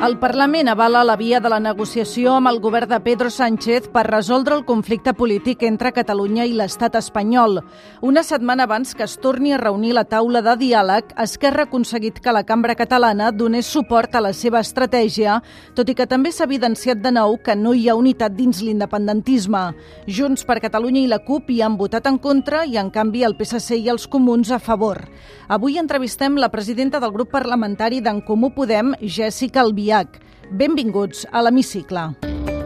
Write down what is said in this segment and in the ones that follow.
El Parlament avala la via de la negociació amb el govern de Pedro Sánchez per resoldre el conflicte polític entre Catalunya i l'estat espanyol. Una setmana abans que es torni a reunir la taula de diàleg, Esquerra ha aconseguit que la cambra catalana donés suport a la seva estratègia, tot i que també s'ha evidenciat de nou que no hi ha unitat dins l'independentisme. Junts per Catalunya i la CUP hi han votat en contra i, en canvi, el PSC i els comuns a favor. Avui entrevistem la presidenta del grup parlamentari d'en Comú Podem, Jèssica Albià Albiach. Benvinguts a l'Hemicicle.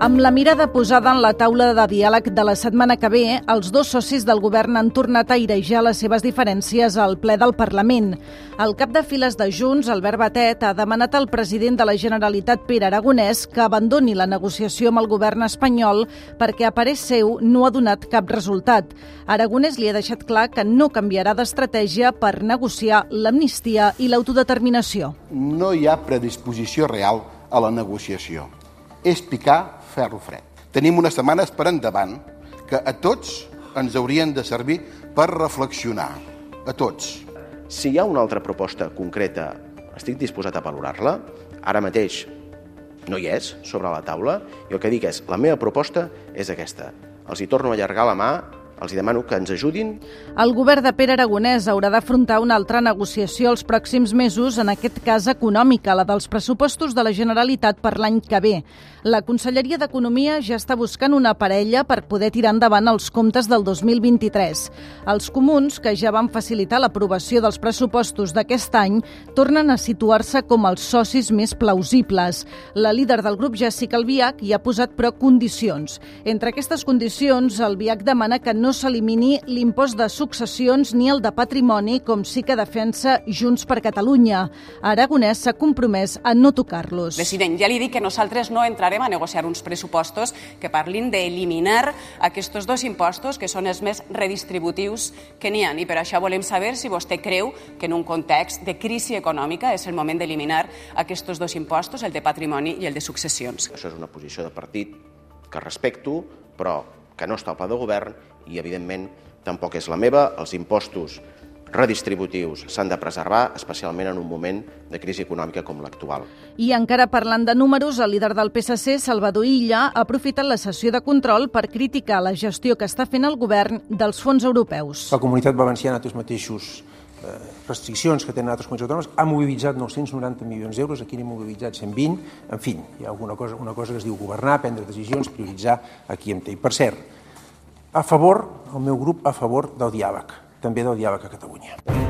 Amb la mirada posada en la taula de diàleg de la setmana que ve, els dos socis del govern han tornat a airejar les seves diferències al ple del Parlament. El cap de files de Junts, Albert Batet, ha demanat al president de la Generalitat, Pere Aragonès, que abandoni la negociació amb el govern espanyol perquè, a parer seu, no ha donat cap resultat. Aragonès li ha deixat clar que no canviarà d'estratègia per negociar l'amnistia i l'autodeterminació. No hi ha predisposició real a la negociació. És picar ferro fred. Tenim unes setmanes per endavant que a tots ens haurien de servir per reflexionar. A tots. Si hi ha una altra proposta concreta, estic disposat a valorar-la. Ara mateix no hi és sobre la taula i el que dic és, la meva proposta és aquesta. Els hi torno a allargar la mà els demano que ens ajudin. El govern de Pere Aragonès haurà d'afrontar una altra negociació els pròxims mesos, en aquest cas econòmica, la dels pressupostos de la Generalitat per l'any que ve. La Conselleria d'Economia ja està buscant una parella per poder tirar endavant els comptes del 2023. Els comuns, que ja van facilitar l'aprovació dels pressupostos d'aquest any, tornen a situar-se com els socis més plausibles. La líder del grup, Jessica Albiach, hi ha posat però condicions. Entre aquestes condicions, Albiach demana que no no s'elimini l'impost de successions ni el de patrimoni, com sí que defensa Junts per Catalunya. Aragonès s'ha compromès a no tocar-los. President, ja li dic que nosaltres no entrarem a negociar uns pressupostos que parlin d'eliminar aquests dos impostos que són els més redistributius que n'hi ha. I per això volem saber si vostè creu que en un context de crisi econòmica és el moment d'eliminar aquests dos impostos, el de patrimoni i el de successions. Això és una posició de partit que respecto, però que no està al pla de govern i, evidentment, tampoc és la meva. Els impostos redistributius s'han de preservar, especialment en un moment de crisi econòmica com l'actual. I encara parlant de números, el líder del PSC, Salvador Illa, ha aprofitat la sessió de control per criticar la gestió que està fent el govern dels fons europeus. La comunitat valenciana té els mateixos eh, restriccions que tenen altres comunitats autònomes, ha mobilitzat 990 milions d'euros, aquí n'hem mobilitzat 120, en fi, hi ha alguna cosa, una cosa que es diu governar, prendre decisions, prioritzar aquí em té. Per cert, a favor, el meu grup a favor del diàleg, també del diàleg a Catalunya.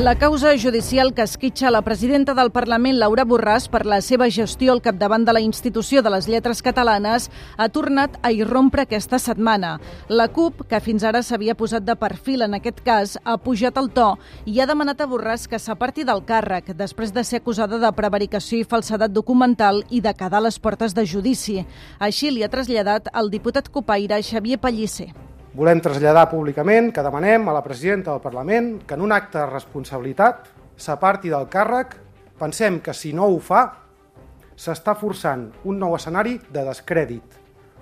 La causa judicial que esquitxa la presidenta del Parlament, Laura Borràs, per la seva gestió al capdavant de la institució de les lletres catalanes, ha tornat a irrompre aquesta setmana. La CUP, que fins ara s'havia posat de perfil en aquest cas, ha pujat el to i ha demanat a Borràs que s'aparti del càrrec després de ser acusada de prevaricació i falsedat documental i de quedar a les portes de judici. Així li ha traslladat el diputat copaire Xavier Pellicer. Volem traslladar públicament que demanem a la presidenta del Parlament que en un acte de responsabilitat s'aparti del càrrec. Pensem que si no ho fa, s'està forçant un nou escenari de descrèdit,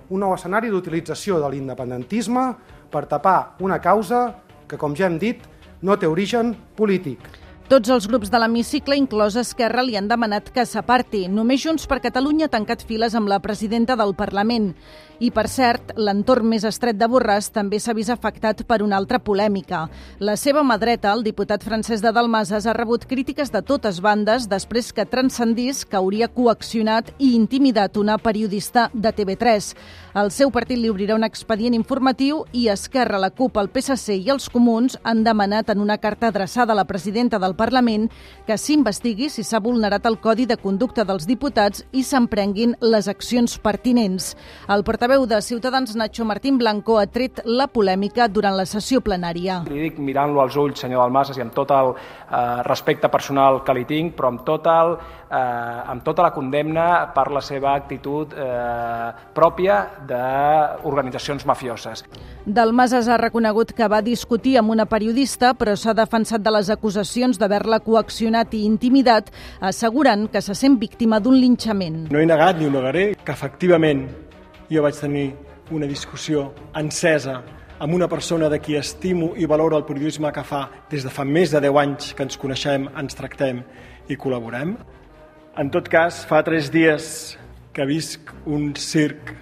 un nou escenari d'utilització de l'independentisme per tapar una causa que, com ja hem dit, no té origen polític. Tots els grups de l'hemicicle, inclòs Esquerra, li han demanat que s'aparti. Només Junts per Catalunya ha tancat files amb la presidenta del Parlament. I, per cert, l'entorn més estret de Borràs també s'ha vist afectat per una altra polèmica. La seva mà dreta, el diputat francès de Dalmases, ha rebut crítiques de totes bandes després que transcendís que hauria coaccionat i intimidat una periodista de TV3. El seu partit li obrirà un expedient informatiu i Esquerra, la CUP, el PSC i els Comuns han demanat en una carta adreçada a la presidenta del Parlament que s'investigui si s'ha vulnerat el Codi de Conducta dels Diputats i s'emprenguin les accions pertinents. El portaveu de Ciutadans, Nacho Martín Blanco, ha tret la polèmica durant la sessió plenària. Li dic mirant-lo als ulls, senyor Dalmases, i amb tot el eh, respecte personal que li tinc, però amb, tot el, eh, amb tota la condemna per la seva actitud eh, pròpia d'organitzacions mafioses. Dalmases ha reconegut que va discutir amb una periodista, però s'ha defensat de les acusacions d'haver-la coaccionat i intimidat, assegurant que se sent víctima d'un linxament. No he negat ni ho negaré que efectivament jo vaig tenir una discussió encesa amb una persona de qui estimo i valoro el periodisme que fa des de fa més de 10 anys que ens coneixem, ens tractem i col·laborem. En tot cas, fa tres dies que visc un circ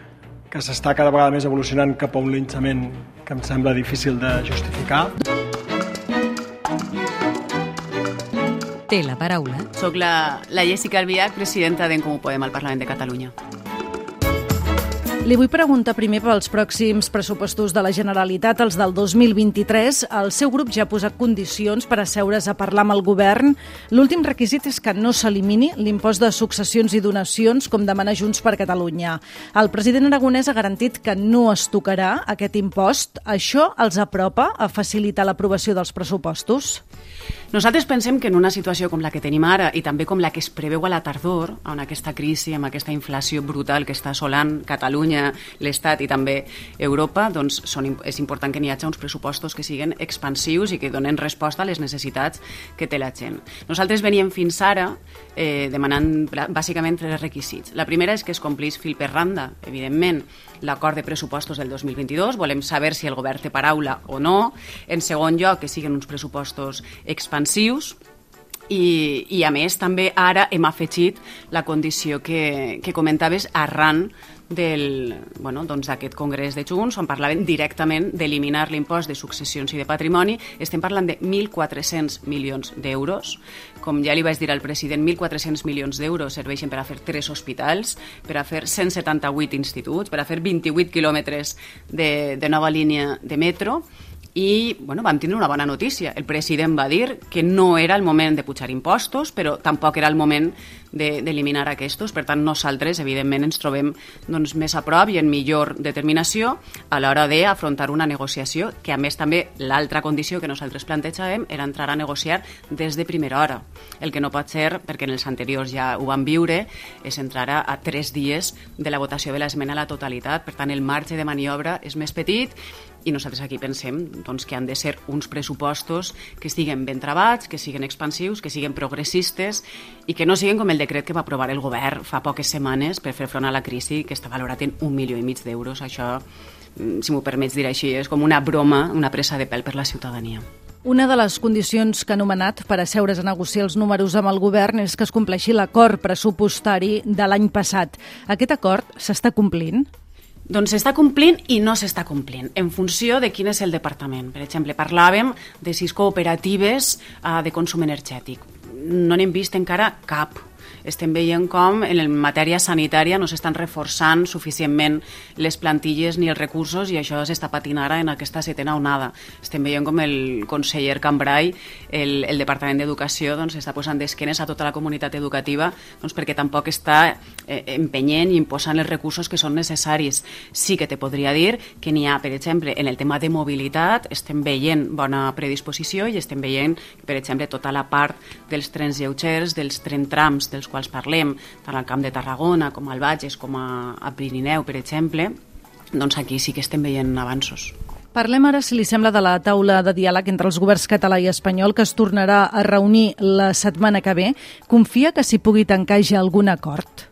que s'està cada vegada més evolucionant cap a un linxament que em sembla difícil de justificar. Té la paraula. Soc la, la Jessica Albiach, presidenta d'en Comú Podem al Parlament de Catalunya. Li vull preguntar primer pels pròxims pressupostos de la Generalitat, els del 2023. El seu grup ja ha posat condicions per asseure's a parlar amb el govern. L'últim requisit és que no s'elimini l'impost de successions i donacions, com demana Junts per Catalunya. El president aragonès ha garantit que no es tocarà aquest impost. Això els apropa a facilitar l'aprovació dels pressupostos? Nosaltres pensem que en una situació com la que tenim ara i també com la que es preveu a la tardor, amb aquesta crisi, amb aquesta inflació brutal que està assolant Catalunya, l'Estat i també Europa, doncs són, és important que n'hi hagi uns pressupostos que siguin expansius i que donen resposta a les necessitats que té la gent. Nosaltres veníem fins ara eh, demanant bàsicament tres requisits. La primera és que es complís fil per randa, evidentment, l'acord de pressupostos del 2022, volem saber si el govern té paraula o no. En segon lloc, que siguin uns pressupostos expansius, i, i a més també ara hem afegit la condició que, que comentaves arran del, bueno, doncs d'aquest congrés de Junts on parlaven directament d'eliminar l'impost de successions i de patrimoni. Estem parlant de 1.400 milions d'euros. Com ja li vaig dir al president, 1.400 milions d'euros serveixen per a fer tres hospitals, per a fer 178 instituts, per a fer 28 quilòmetres de, de nova línia de metro i bueno, vam tindre una bona notícia. El president va dir que no era el moment de pujar impostos, però tampoc era el moment d'eliminar de, aquests. Per tant, nosaltres, evidentment, ens trobem doncs, més a prop i en millor determinació a l'hora d'afrontar una negociació, que a més també l'altra condició que nosaltres plantejàvem era entrar a negociar des de primera hora. El que no pot ser, perquè en els anteriors ja ho vam viure, és entrar a tres dies de la votació de l'esmena a la totalitat. Per tant, el marge de maniobra és més petit i nosaltres aquí pensem doncs, que han de ser uns pressupostos que estiguen ben trebats, que siguin expansius, que siguin progressistes i que no siguin com el decret que va aprovar el govern fa poques setmanes per fer front a la crisi que està valorat en un milió i mig d'euros. Això, mm, si m'ho permets dir així, és com una broma, una pressa de pèl per la ciutadania. Una de les condicions que ha anomenat per asseure's a negociar els números amb el govern és que es compleixi l'acord pressupostari de l'any passat. Aquest acord s'està complint? Doncs s'està complint i no s'està complint, en funció de quin és el departament. Per exemple, parlàvem de sis cooperatives uh, de consum energètic. No n'hem vist encara cap estem veient com en matèria sanitària no s'estan reforçant suficientment les plantilles ni els recursos i això s'està patint ara en aquesta setena onada. Estem veient com el conseller Cambrai, el, el Departament d'Educació, doncs, està posant d'esquenes a tota la comunitat educativa doncs, perquè tampoc està eh, empenyent i imposant els recursos que són necessaris. Sí que te podria dir que n'hi ha, per exemple, en el tema de mobilitat, estem veient bona predisposició i estem veient, per exemple, tota la part dels trens lleugers, dels tren trams, dels quals quals parlem, tant al Camp de Tarragona com al Bages com a, a Pirineu, per exemple, doncs aquí sí que estem veient avanços. Parlem ara, si li sembla, de la taula de diàleg entre els governs català i espanyol que es tornarà a reunir la setmana que ve. Confia que s'hi pugui tancar ja algun acord?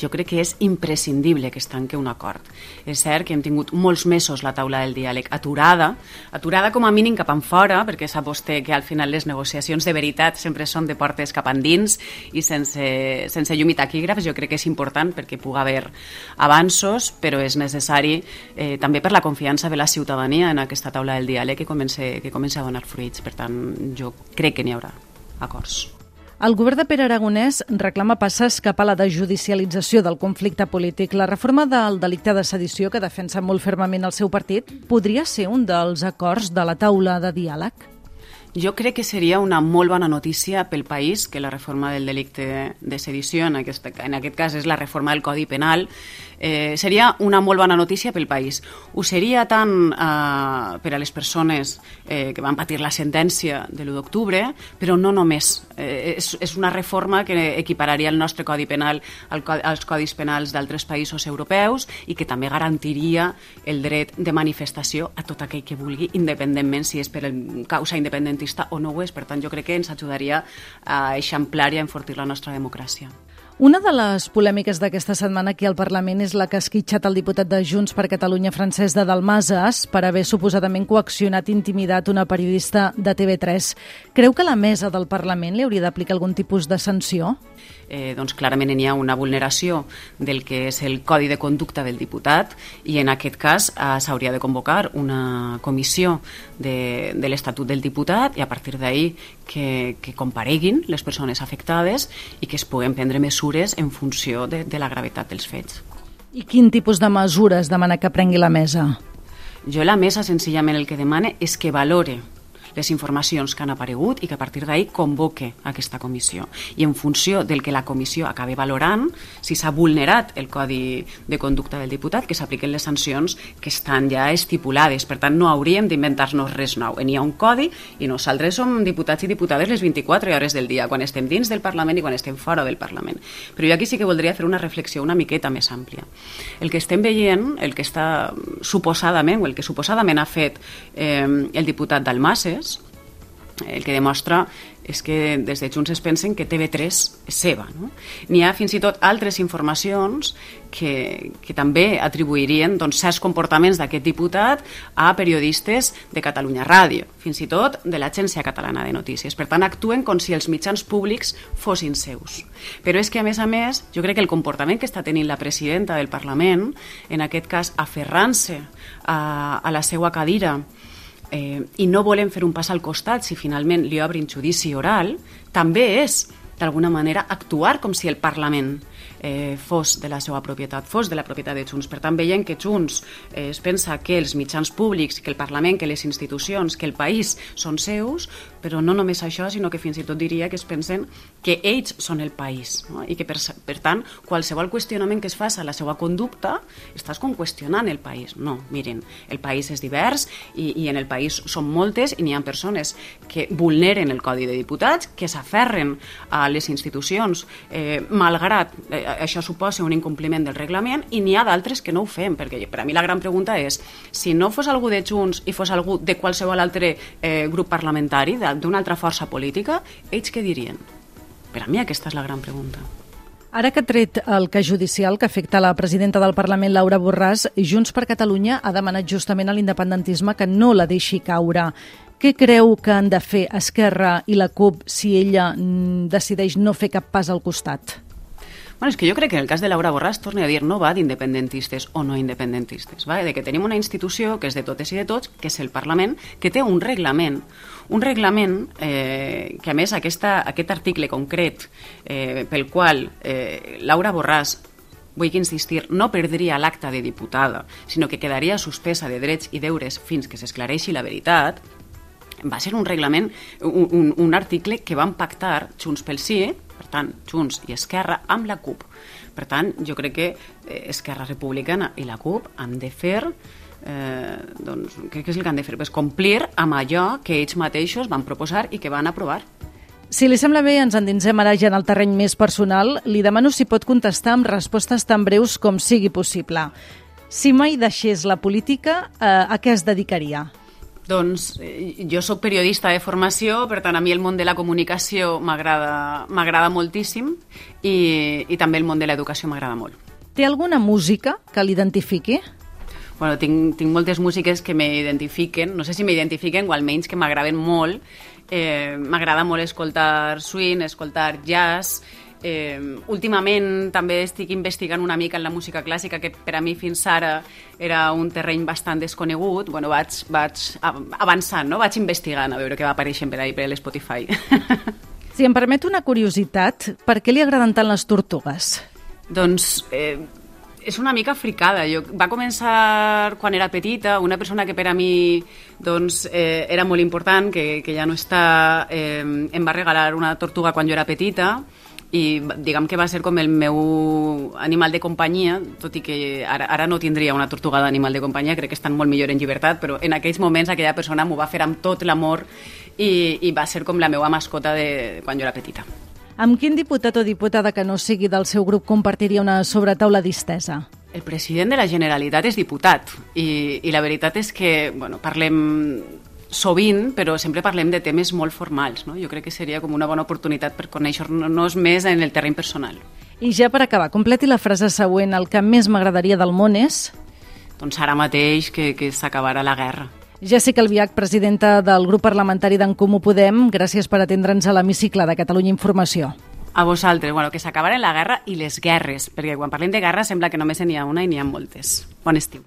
Jo crec que és imprescindible que es tanqui un acord. És cert que hem tingut molts mesos la taula del diàleg aturada, aturada com a mínim cap fora, perquè sap vostè que al final les negociacions de veritat sempre són de portes cap endins i sense, sense llum i taquígrafs. Jo crec que és important perquè pugui haver avanços, però és necessari eh, també per la confiança de la ciutadania en aquesta taula del diàleg que comença, que comença a donar fruits. Per tant, jo crec que n'hi haurà acords. El govern de Pere Aragonès reclama passes cap a la desjudicialització del conflicte polític. La reforma del delicte de sedició que defensa molt fermament el seu partit podria ser un dels acords de la taula de diàleg? Jo crec que seria una molt bona notícia pel país que la reforma del delicte de sedició, en aquest, en aquest cas és la reforma del Codi Penal, eh, seria una molt bona notícia pel país. Ho seria tant eh, per a les persones eh, que van patir la sentència de l'1 d'octubre, però no només. Eh, és, és una reforma que equipararia el nostre Codi Penal al, als codis penals d'altres països europeus i que també garantiria el dret de manifestació a tot aquell que vulgui, independentment si és per causa independentista o no ho és. Per tant, jo crec que ens ajudaria a eixamplar i a enfortir la nostra democràcia. Una de les polèmiques d'aquesta setmana aquí al Parlament és la que ha esquitxat el diputat de Junts per Catalunya, Francesc de Dalmases, per haver suposadament coaccionat i intimidat una periodista de TV3. Creu que la mesa del Parlament li hauria d'aplicar algun tipus de sanció? Eh, doncs clarament hi ha una vulneració del que és el codi de conducta del diputat i en aquest cas eh, s'hauria de convocar una comissió de, de l'Estatut del diputat i a partir d'ahir que, que compareguin les persones afectades i que es puguen prendre mesures en funció de, de la gravetat dels fets. I quin tipus de mesures demana que prengui la mesa? Jo la mesa senzillament el que demana és que valore les informacions que han aparegut i que a partir d'ahir convoque aquesta comissió. I en funció del que la comissió acabi valorant, si s'ha vulnerat el codi de conducta del diputat, que s'apliquen les sancions que estan ja estipulades. Per tant, no hauríem d'inventar-nos res nou. N'hi ha un codi i nosaltres som diputats i diputades les 24 hores del dia, quan estem dins del Parlament i quan estem fora del Parlament. Però jo aquí sí que voldria fer una reflexió una miqueta més àmplia. El que estem veient, el que està suposadament, o el que suposadament ha fet eh, el diputat Dalmases, el que demostra és que des de Junts es pensen que TV3 és seva. No? N'hi ha fins i tot altres informacions que, que també atribuirien doncs, certs comportaments d'aquest diputat a periodistes de Catalunya Ràdio, fins i tot de l'Agència Catalana de Notícies. Per tant, actuen com si els mitjans públics fossin seus. Però és que, a més a més, jo crec que el comportament que està tenint la presidenta del Parlament, en aquest cas aferrant-se a, a la seva cadira, eh, i no volem fer un pas al costat si finalment li obrin judici oral, també és, d'alguna manera, actuar com si el Parlament eh, fos de la seva propietat, fos de la propietat de Junts. Per tant, veiem que Junts eh, es pensa que els mitjans públics, que el Parlament, que les institucions, que el país són seus, però no només això, sinó que fins i tot diria que es pensen que ells són el país no? i que per, per tant qualsevol qüestionament que es faci a la seva conducta estàs com qüestionant el país. No, miren, el país és divers i, i en el país són moltes i n'hi ha persones que vulneren el Codi de Diputats, que s'aferren a les institucions eh, malgrat això suposa un incompliment del reglament i n'hi ha d'altres que no ho fem, perquè per a mi la gran pregunta és si no fos algú de Junts i fos algú de qualsevol altre eh, grup parlamentari, d'una altra força política, ells què dirien? Per a mi aquesta és la gran pregunta. Ara que ha tret el cas judicial que afecta la presidenta del Parlament, Laura Borràs, Junts per Catalunya ha demanat justament a l'independentisme que no la deixi caure. Què creu que han de fer Esquerra i la CUP si ella mm, decideix no fer cap pas al costat? Bueno, és que jo crec que en el cas de Laura Borràs, torni a dir, no va d'independentistes o no independentistes, va? de que tenim una institució que és de totes i de tots, que és el Parlament, que té un reglament, un reglament eh, que a més aquesta, aquest article concret eh, pel qual eh, Laura Borràs vull insistir, no perdria l'acta de diputada, sinó que quedaria suspesa de drets i deures fins que s'esclareixi la veritat, va ser un reglament, un, un, un article que van pactar Junts pel Sí, per tant, Junts i Esquerra, amb la CUP. Per tant, jo crec que eh, Esquerra Republicana i la CUP han de fer eh, doncs, què, què és el que han de fer? Pues complir amb allò que ells mateixos van proposar i que van aprovar. Si li sembla bé, ens endinsem ara ja en el terreny més personal. Li demano si pot contestar amb respostes tan breus com sigui possible. Si mai deixés la política, eh, a què es dedicaria? Doncs eh, jo sóc periodista de formació, per tant a mi el món de la comunicació m'agrada moltíssim i, i també el món de l'educació m'agrada molt. Té alguna música que l'identifiqui? Bueno, tinc, tinc moltes músiques que m'identifiquen, no sé si m'identifiquen o almenys que m'agraden molt. Eh, M'agrada molt escoltar swing, escoltar jazz, Eh, últimament també estic investigant una mica en la música clàssica, que per a mi fins ara era un terreny bastant desconegut. Bueno, vaig, vaig avançant, no? vaig investigant a veure què va apareixent per ahí, per l'Spotify. Si em permet una curiositat, per què li agraden tant les tortugues? Doncs eh, és una mica fricada. Jo, va començar quan era petita, una persona que per a mi doncs, eh, era molt important, que, que ja no està... Eh, em va regalar una tortuga quan jo era petita, i diguem que va ser com el meu animal de companyia, tot i que ara, ara no tindria una tortuga d'animal de companyia, crec que estan molt millor en llibertat, però en aquells moments aquella persona m'ho va fer amb tot l'amor i, i va ser com la meva mascota de quan jo era petita. Amb quin diputat o diputada que no sigui del seu grup compartiria una sobretaula distesa? El president de la Generalitat és diputat i, i la veritat és que bueno, parlem sovint, però sempre parlem de temes molt formals. No? Jo crec que seria com una bona oportunitat per conèixer-nos més en el terreny personal. I ja per acabar, completi la frase següent. El que més m'agradaria del món és... Doncs ara mateix que, que s'acabarà la guerra. Jessica Albiach, presidenta del grup parlamentari d'en Comú Podem, gràcies per atendre'ns a l'hemicicle de Catalunya Informació. A vosaltres, bueno, que s'acabaren la guerra i les guerres, perquè quan parlem de guerra sembla que només n'hi ha una i n'hi ha moltes. Bon estiu.